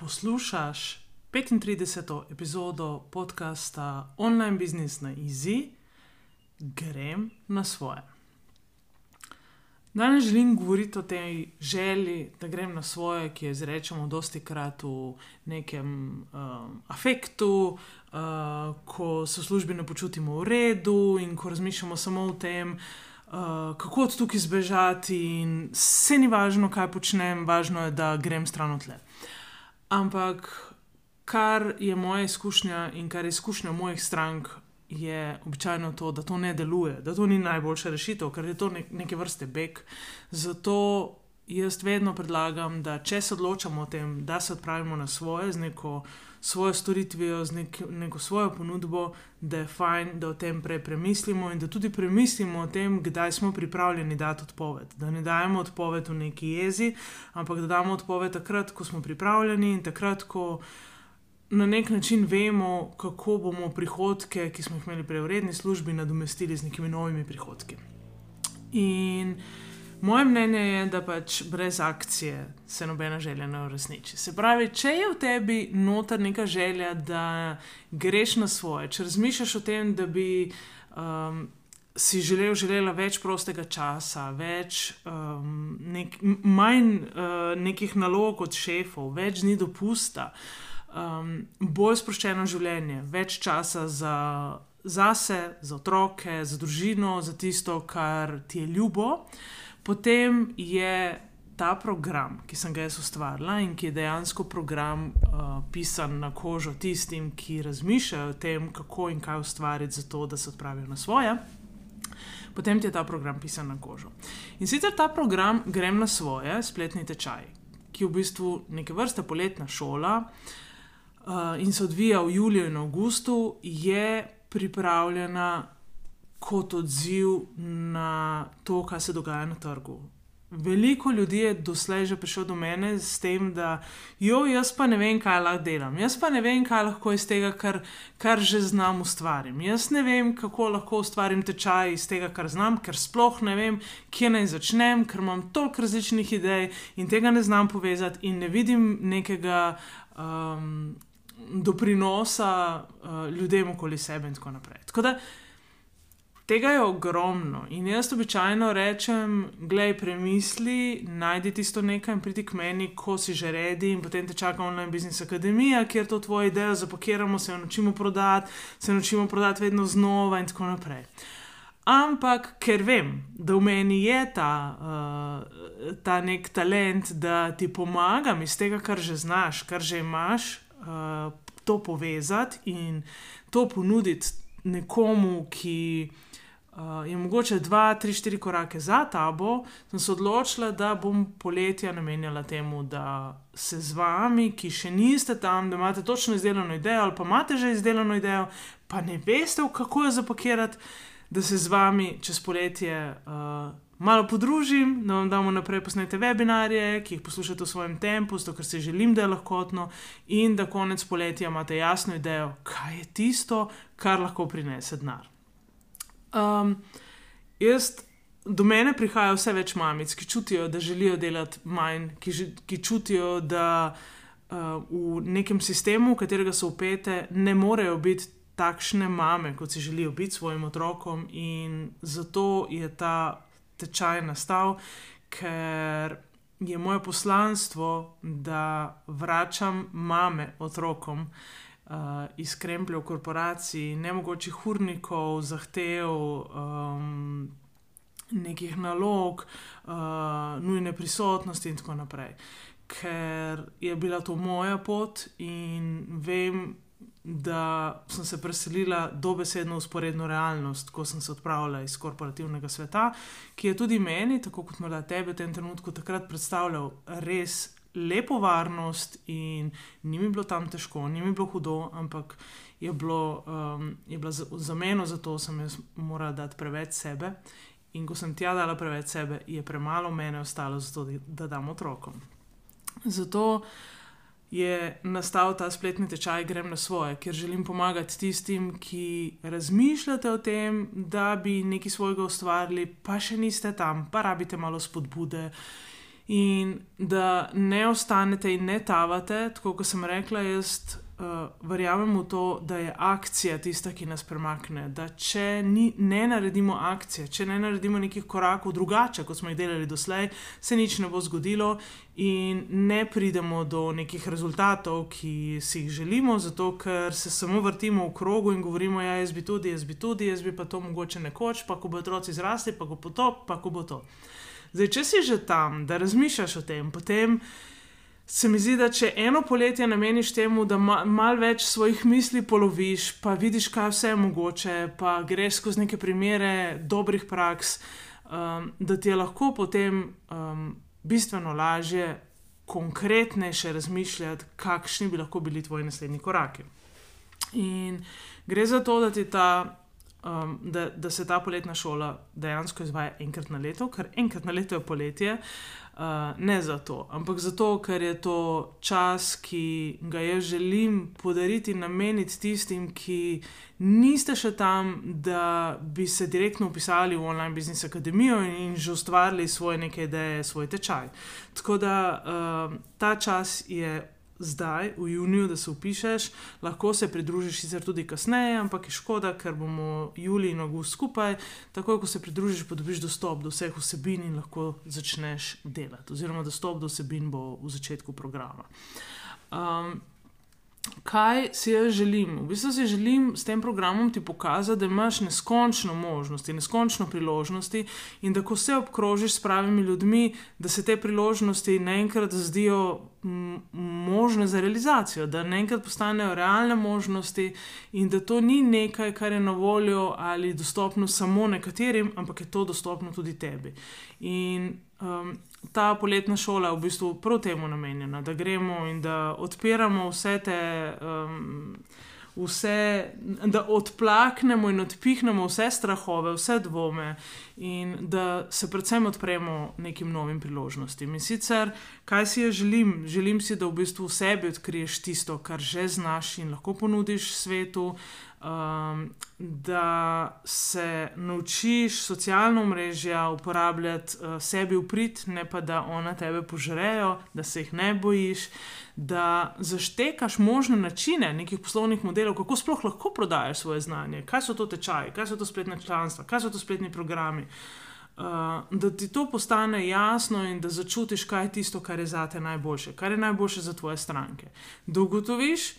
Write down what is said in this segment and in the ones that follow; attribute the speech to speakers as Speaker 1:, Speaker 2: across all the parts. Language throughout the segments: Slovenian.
Speaker 1: Poslušaš 35. epizodo podcasta Online Business na Easy, grem na svoje. Danes želim govoriti o tej želji, da grem na svoje, ki jo izrečemo dosti krat v nekem um, afektu, uh, ko se v službi ne počutimo v redu in ko razmišljamo samo o tem, uh, kako od tukaj zbežati, in vse ni važno, kaj počnem, važno je, da grem stran od tle. Ampak kar je moja izkušnja in kar je izkušnja mojih strank, je običajno to, da to ne deluje, da to ni najboljša rešitev, ker je to nek, neke vrste beg. Zato jaz vedno predlagam, da če se odločamo o tem, da se odpravimo na svoje, z neko svojo storitvijo, z nek, neko svojo ponudbo, da je fajn, da o tem prej premislimo in da tudi premislimo o tem, kdaj smo pripravljeni dati odpoved. Da ne dajemo odpoved v neki jezi, ampak da damo odpoved takrat, ko smo pripravljeni in takrat, ko na nek način vemo, kako bomo prihodke, ki smo jih imeli prej v redni službi, nadomestili z nekimi novimi prihodki. In moje mnenje je, da pač brez akcije se nobena želja ne uresniči. Se pravi, če je v tebi noter neka želja, da greš na svoje, če razmišljaš o tem, da bi. Um, Si želel, želela več prostega časa, več, um, nek, manj uh, nekih nalog od šefov, več dni dopusta, um, bolj sproščeno življenje, več časa za, za sebe, za otroke, za družino, za tisto, kar ti je ljubo, potem je ta program, ki sem ga jaz ustvarila in ki je dejansko program uh, pisan na kožo tistim, ki razmišljajo o tem, kako in kaj ustvariti, zato da se odpravijo na svoje. Potem ti je ta program pisan na kožo. In sicer ta program grem na svoje, spletni tečaj, ki je v bistvu neke vrste poletna šola, uh, in se odvija v juliju in avgustu, je pripravljena kot odziv na to, kar se dogaja na trgu. Veliko ljudi je doslej že prišlo do mene s tem, da jo, jaz pa ne vem, kaj lahko delam, jaz pa ne vem, kaj lahko iz tega, kar, kar že znam, ustvarim. Jaz ne vem, kako lahko ustvarim tečaj iz tega, kar znam, ker sploh ne vem, kje naj začnem, ker imam toliko različnih idej in tega ne znam povezati, in ne vidim nekega um, doprinosa uh, ljudem okoli sebe in tako naprej. Tako da tega je ogromno in jaz običajno rečem, glej, premisli, najdi tisto nekaj in pridi k meni, ko si že redi in potem te čaka online business akademija, kjer to tvojo idejo zapakiramo, se jo naučimo prodati, se naučimo prodati vedno znova in tako naprej. Ampak, ker vem, da v meni je ta, uh, ta nek talent, da ti pomagam iz tega, kar že znaš, kar že imaš, uh, to povezati in to ponuditi nekomu, ki je mogoče dva, tri, štiri korake za tabo, sem se odločila, da bom poletja namenjala temu, da se z vami, ki še niste tam, da imate točno izdelano idejo ali pa imate že izdelano idejo, pa ne veste, kako jo zapakirati, da se z vami čez poletje. Uh, malo podružim, da vam damo naprej posnete webinarje, ki jih poslušate v svojem tempu, zato ker si želim, da je lahkotno, in da konec poletja imate jasno idejo, kaj je tisto, kar lahko prinese denar. Um, jaz, do mene prihaja vse več mamic, ki čutijo, da želijo delati manj, ki, ki čutijo, da uh, v nekem sistemu, v katerega so upete, ne morejo biti. Takšne mame, kot si želijo biti svojim otrokom, in zato je ta tečaj nastal, ker je moje poslanstvo, da vračam mame otrokom uh, iz krempljev korporacij, nemogočih urnikov, zahtev, um, nekih nalog, uh, nujne prisotnosti in tako naprej. Ker je bila to moja pot in vem, da sem se preselila dobesedno v sporedno realnost, ko sem se odpravila iz korporativnega sveta, ki je tudi meni, tako kot morda tebe v tem trenutku, takrat predstavljal res lepo varnost in ni mi bilo tam težko, ni mi bilo hudo, ampak je, bilo, um, je bila za meno, zato sem jaz morala dati preveč sebe. In ko sem tja dala preveč sebe, je premalo mene ostalo, zato, da dam otrokom. Zato je nastal ta spletni tečaj Grem na svoje, ker želim pomagati tistim, ki razmišljate o tem, da bi nekaj svojega ustvarili, pa še niste tam, pa rabite malo spodbude. In da ne ostanete in ne tavate, tako kot sem rekla, jaz uh, verjamem v to, da je akcija tista, ki nas premakne. Da če ni, ne naredimo akcije, če ne naredimo nekih korakov drugače, kot smo jih delali doslej, se nič ne bo zgodilo in ne pridemo do nekih rezultatov, ki si jih želimo, zato ker se samo vrtimo v krogu in govorimo, ja, jaz bi tudi, jaz bi tudi, jaz bi pa to mogoče nekoč, pa ko bo otroci zrasli, pa ko bo to, pa ko bo to. Zdaj, če si že tam, da razmišljaš o tem, potem se mi zdi, da če eno poletje nameniš temu, da ma, malo več svojih misli poloviš, pa vidiš, kaj vse je mogoče, pa greš skozi neke primere dobrih praks, um, da ti je lahko potem um, bistveno lažje, konkretnejše razmišljati, kakšni bi lahko bili tvoji naslednji koraki. In gre za to, da ti ta um, da, da se ta poletna šola dejansko izvaja enkrat na leto, ker enkrat na leto je poletje. Uh, ne zato, ampak zato, ker je to čas, ki ga jaz želim podariti in nameniti tistim, ki niste še tam, da bi se direktno upisali v Online Business Academy in že ustvarili svoje neke ideje, svoj tečaj. Tako da uh, ta čas je zdaj, v juniju, da se upišeš, lahko se pridružiš sicer tudi kasneje, ampak je škoda, ker bomo julij in august skupaj. Takoj, ko se pridružiš, pa dobiš dostop do vseh vsebin in lahko začneš delati, oziroma dostop do vsebin bo v začetku programa. Um, kaj si jaz želim? V bistvu si želim s tem programom ti pokazati, da imaš neskončno možnosti, neskončno priložnosti in da ko se obkrožiš s pravimi ljudmi, da se te priložnosti naenkrat zdijo možne za realizacijo, da naenkrat postanejo realne možnosti in da to ni nekaj, kar je na voljo ali dostopno samo nekaterim, ampak je to dostopno tudi tebi. In um, ta poletna šola v bistvu prav temu namenjena, da gremo in da odpiramo vse te. Um, Vse, da odplaknemo in odpihnemo vse strahove, vse dvome, in da se predvsem odpremo nekim novim priložnostim. In sicer, kaj si jaz želim? Želim si, da v bistvu v sebi odkriješ tisto, kar že znaš in lahko ponudiš svetu, um, da se naučiš socialno mrežje uporabljati uh, sebi v prid, ne pa da ona tebe požrejo, da se jih ne bojiš, da zaštekaš možne načine nekih poslovnih modelov, kako sploh lahko prodajaš svoje znanje, kaj so to tečaji, kaj so to spletne članstva, kaj so to spletni programi. Uh, da ti to postane jasno in da začutiš, kaj je tisto, kar je za te najboljše, kar je najboljše za tvoje stranke. Da ugotoviš,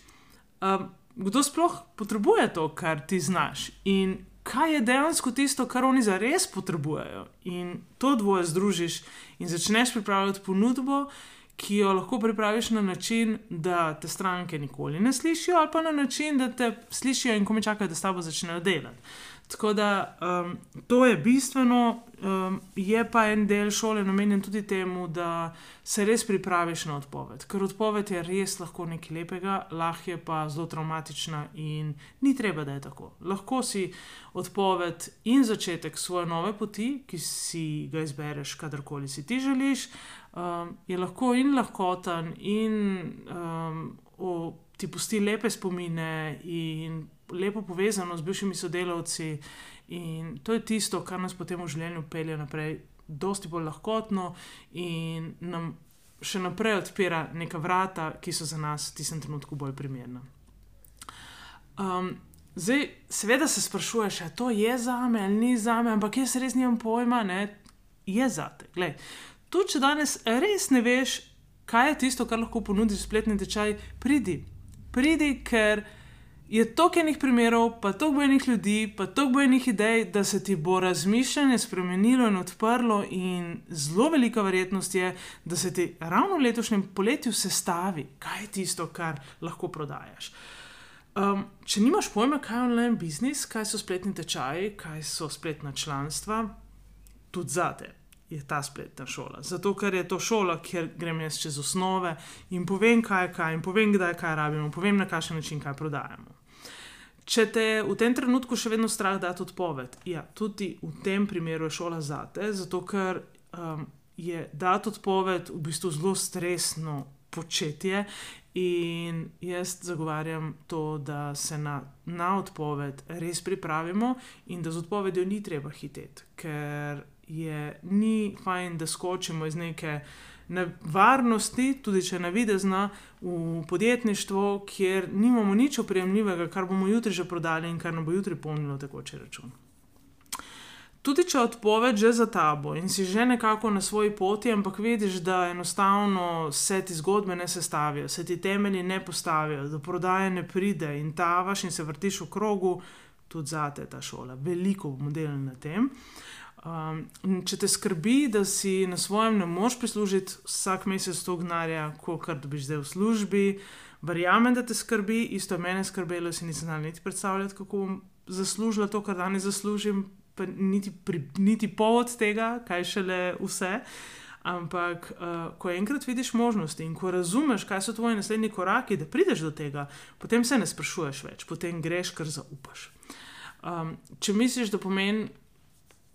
Speaker 1: uh, kdo sploh potrebuje to, kar ti znaš in kaj je dejansko tisto, kar oni za res potrebujejo. In to dvoje združiš in začneš pripravljati ponudbo, ki jo lahko pripraviš na način, da te stranke nikoli ne slišijo, ali pa na način, da te slišijo in ko mi čakajo, da s tabo začnejo delati. Tako da um, to je bistveno, um, je pa en del šole namenjen tudi temu, da se res pripraviš na odpoved. Ker odpoved je res lahko nekaj lepega, lahko je pa zelo traumatična in ni treba, da je tako. Lahko si odpoved in začetek svoje nove poti, ki si ga izbereš, kadarkoli si ti želiš, um, je lahko in lahkoten in um, o, ti pusti lepe spomine in lepo povezano z bivšimi sodelavci. In to je tisto, kar nas potem v življenju pelje naprej, dosti bolj lahkotno in nam še naprej odpira neka vrata, ki so za nas v tistem trenutku bolj primerna. Um, zdaj, seveda se sprašuješ, ali to je za me ali ni za me, ampak jaz res nimam pojma, ne, je za te. Glej, tudi če danes res ne veš, kaj je tisto, kar lahko ponudiš spletni tečaj, pridi. Pridi, ker je toliko enih primerov, pa toliko enih ljudi, pa toliko enih idej, da se ti bo razmišljanje spremenilo in odprlo, in zelo velika verjetnost je, da se ti ravno v letošnjem poletju sestavi, kaj je tisto, kar lahko prodajaš. Um, če nimaš pojma, kaj je online biznis, kaj so spletni tečaji, kaj so spletna članstva, tudi zate je ta spletna šola. Zato, ker je to šola, kjer grem jaz čez osnove in povem, kaj je kaj, in povem, kdaj kaj rabimo, povem na kakšen način kaj prodajamo. Če te v tem trenutku še vedno strah dati odpoved, ja, tudi v tem primeru je šola zate, zato ker um, je dati odpoved v bistvu zelo stresno početje. In jaz zagovarjam to, da se na, na odpoved res pripravimo, in da z odpovedjo ni treba hiteti, ker je ni fajn, da skočimo iz neke nevarnosti, tudi če ne vidi zna, v podjetništvo, kjer nimamo nič opremljivega, kar bomo jutri že prodali in kar nam bo jutri polnilo tekoče račun. Tudi če odpoved že za tabo in si že nekako na svoji poti, ampak vidiš, da enostavno se ti zgodbe ne sestavijo, se ti temelji ne postavijo, da prodaje ne pride in tavaš in se vrtiš v krogu, tudi zate ta šola. Veliko bomo delali na tem. Uh, Um, če te skrbi, da si na svojem ne moreš prislužiti vsak mesec to gnara, kot dobiš zdaj v službi, verjamem, da te skrbi, isto mene skrbelo, si nisem znal niti predstavljati, kako bom zaslužila to, kar danes zaslužim, pa niti, pri, niti povod tega, kaj šele vse. Ampak, uh, ko enkrat vidiš možnosti in ko razumeš, kaj so tvoji naslednji koraki, da prideš do tega, potem se ne sprašuješ več, potem greš, ker zaupaš. Um, če misliš, da pomeni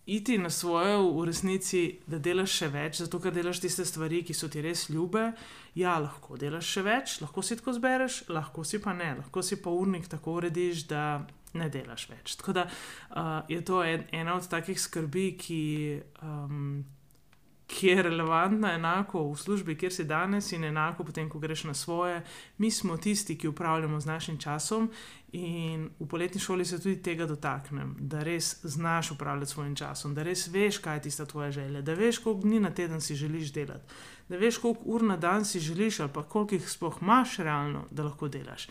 Speaker 1: iti na svoje v resnici, da delaš še več, zato ker delaš tiste stvari, ki so ti res ljube. Ja, lahko delaš še več, lahko si tako zbereš, lahko si pa ne, lahko si pa urnik tako urediš, da ne delaš več. Tako da uh, je to en, ena od takih skrbi, ki. Um, ki je relevantna, enako v službi, kjer si danes, in enako potem, ko greš na svoje. Mi smo tisti, ki upravljamo z našim časom, in v poletni šoli se tudi tega dotaknem, da res znaš upravljati s svojim časom, da res veš, kaj je tista tvoja želja, da veš, koliko dni na teden si želiš delati, da veš, koliko ur na dan si želiš, ali pa koliko jih sploh imaš realno, da lahko delaš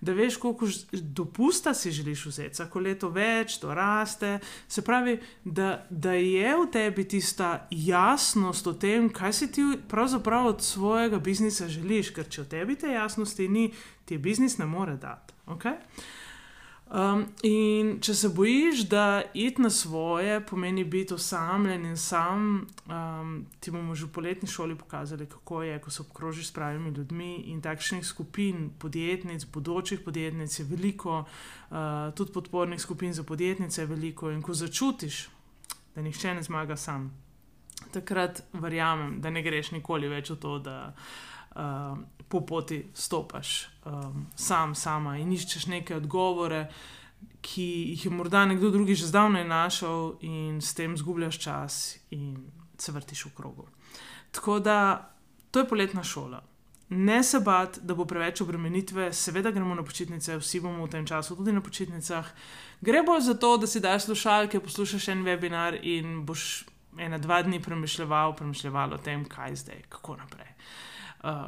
Speaker 1: da veš, koliko dopusta si želiš vzeti, vsako leto več, to raste. Se pravi, da, da je v tebi tista jasnost o tem, kaj si ti pravzaprav od svojega biznisa želiš, ker če v tebi te jasnosti ni, ti biznis ne more dati. Okay? Um, in če se bojiš, da iti na svoje pomeni biti osamljen in sam, um, ti bomo že v poletni šoli pokazali, kako je, ko se obkrožiš s pravimi ljudmi in takšnih skupin, podjetnic, bodočih podjetnic je veliko, uh, tudi podpornih skupin za podjetnice je veliko. In ko začutiš, da nihče ne zmaga sam, takrat verjamem, da ne greš nikoli več v to, da uh, po poti stopaš um, sam, sama in iščeš neke odgovore, ki jih je morda nekdo drugi že zdavnaj našel, in s tem zgubljaš čas in se vrtiš v krogu. Tako da to je poletna šola. Ne se bati, da bo preveč obremenitve, seveda gremo na počitnice, vsi bomo v tem času tudi na počitnicah. Gre bolj za to, da si daš slušalke, poslušaš en webinar in boš ena, dva dni premišljal, premišljal o tem, kaj zdaj, kako naprej uh,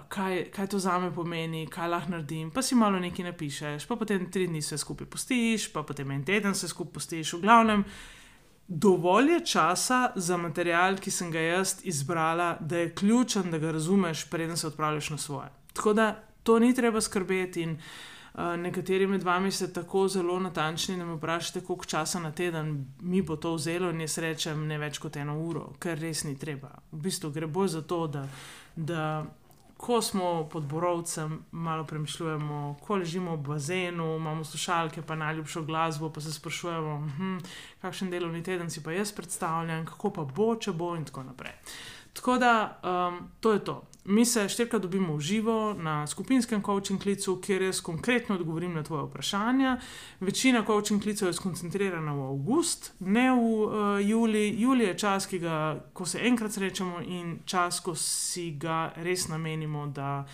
Speaker 1: kaj, kaj to za me pomeni, kaj lahko naredim. Pa si malo nekaj napišeš, pa potem tri dni se skupaj postiš, pa potem en teden se skupaj postiš. V glavnem, dovolj je časa za material, ki sem ga jaz izbrala, da je ključen, da ga razumeš, preden se odpraviš na svoje. Tako da to ni treba skrbeti. In, Uh, nekateri med vami ste tako zelo natančni, da me vprašate, koliko časa na teden mi bo to vzelo, in jaz rečem ne več kot eno uro, ker res ni treba. V bistvu gre bolj za to, da, da ko smo pod borovcem, malo premišljujemo, ko ležimo v bazenu, imamo slušalke, pa najljubšo glasbo, pa se sprašujemo, hm, kakšen delovni teden si pa jaz predstavljam, kako pa bo, če bo in tako naprej. Tako da um, to je to. Mi se štirikrat dobimo v živo na skupinskem coaching klicu, kjer jaz konkretno odgovorim na tvoje vprašanja. Večina coaching klicev je skoncentrirana v avgust, ne v uh, juli. Juli je čas, ga, ko se enkrat srečamo in čas, ko si ga res namenimo, da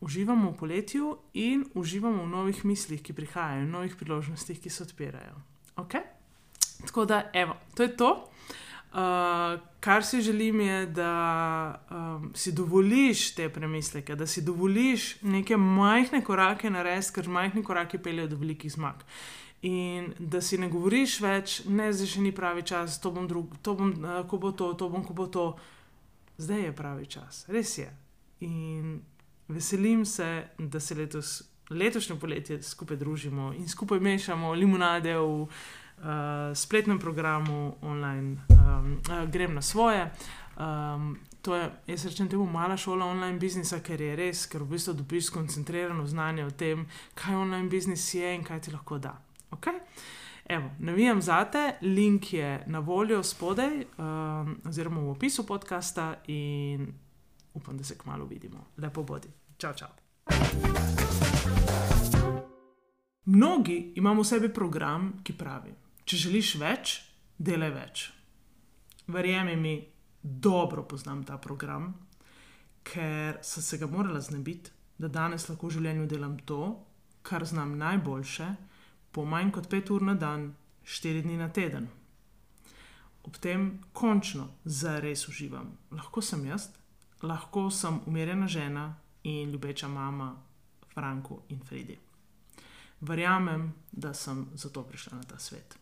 Speaker 1: uživamo v poletju in uživamo v novih mislih, ki prihajajo, v novih priložnostih, ki se odpirajo. Okay? Tako da, evo, to je to. Uh, kar si želim, je, da um, si dovoliš te premisleke, da si dovoliš neke majhne korake narediti, ker majhni koraki peljejo do velikih zmag. In da si ne govoriš več, ne zdaj še ni pravi čas, to bom drug, to bom, uh, ko bo to, to bom, ko bo to. Zdaj je pravi čas, res je. In veselim se, da se letos letošnje poletje skupaj družimo in skupaj mešamo limonade v uh, spletnem programu online, um, uh, grem na svoje. Um, to je, jaz rečem, temu mala šola online biznisa, ker je res, ker v bistvu dobiš skoncentrirano znanje o tem, kaj online biznis je in kaj ti lahko da. Okay? Evo, navijam za te, link je na voljo spodaj, um, oziroma v opisu podcasta, in upam, da se kmalo vidimo. Lepo bodi. Čau, čau. Mnogi imamo v sebi program, ki pravi: Če želiš več, delaj več. Verjemi mi, dobro poznam ta program, ker sem se ga morala znebiti, da danes lahko v življenju delam to, kar znam najboljše, po manj kot pet ur na dan, štiri dni na teden. Ob tem končno zares uživam. Lahko sem jaz, lahko sem umirjena žena in ljubeča mama Franku in Fredi. Verjamem, da sem zato prišla na ta svet.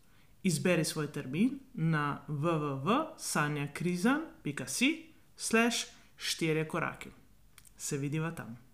Speaker 1: Izberi svoj termin na www.sanjakrizan.com/slash štiri korake. Se vidiva tam.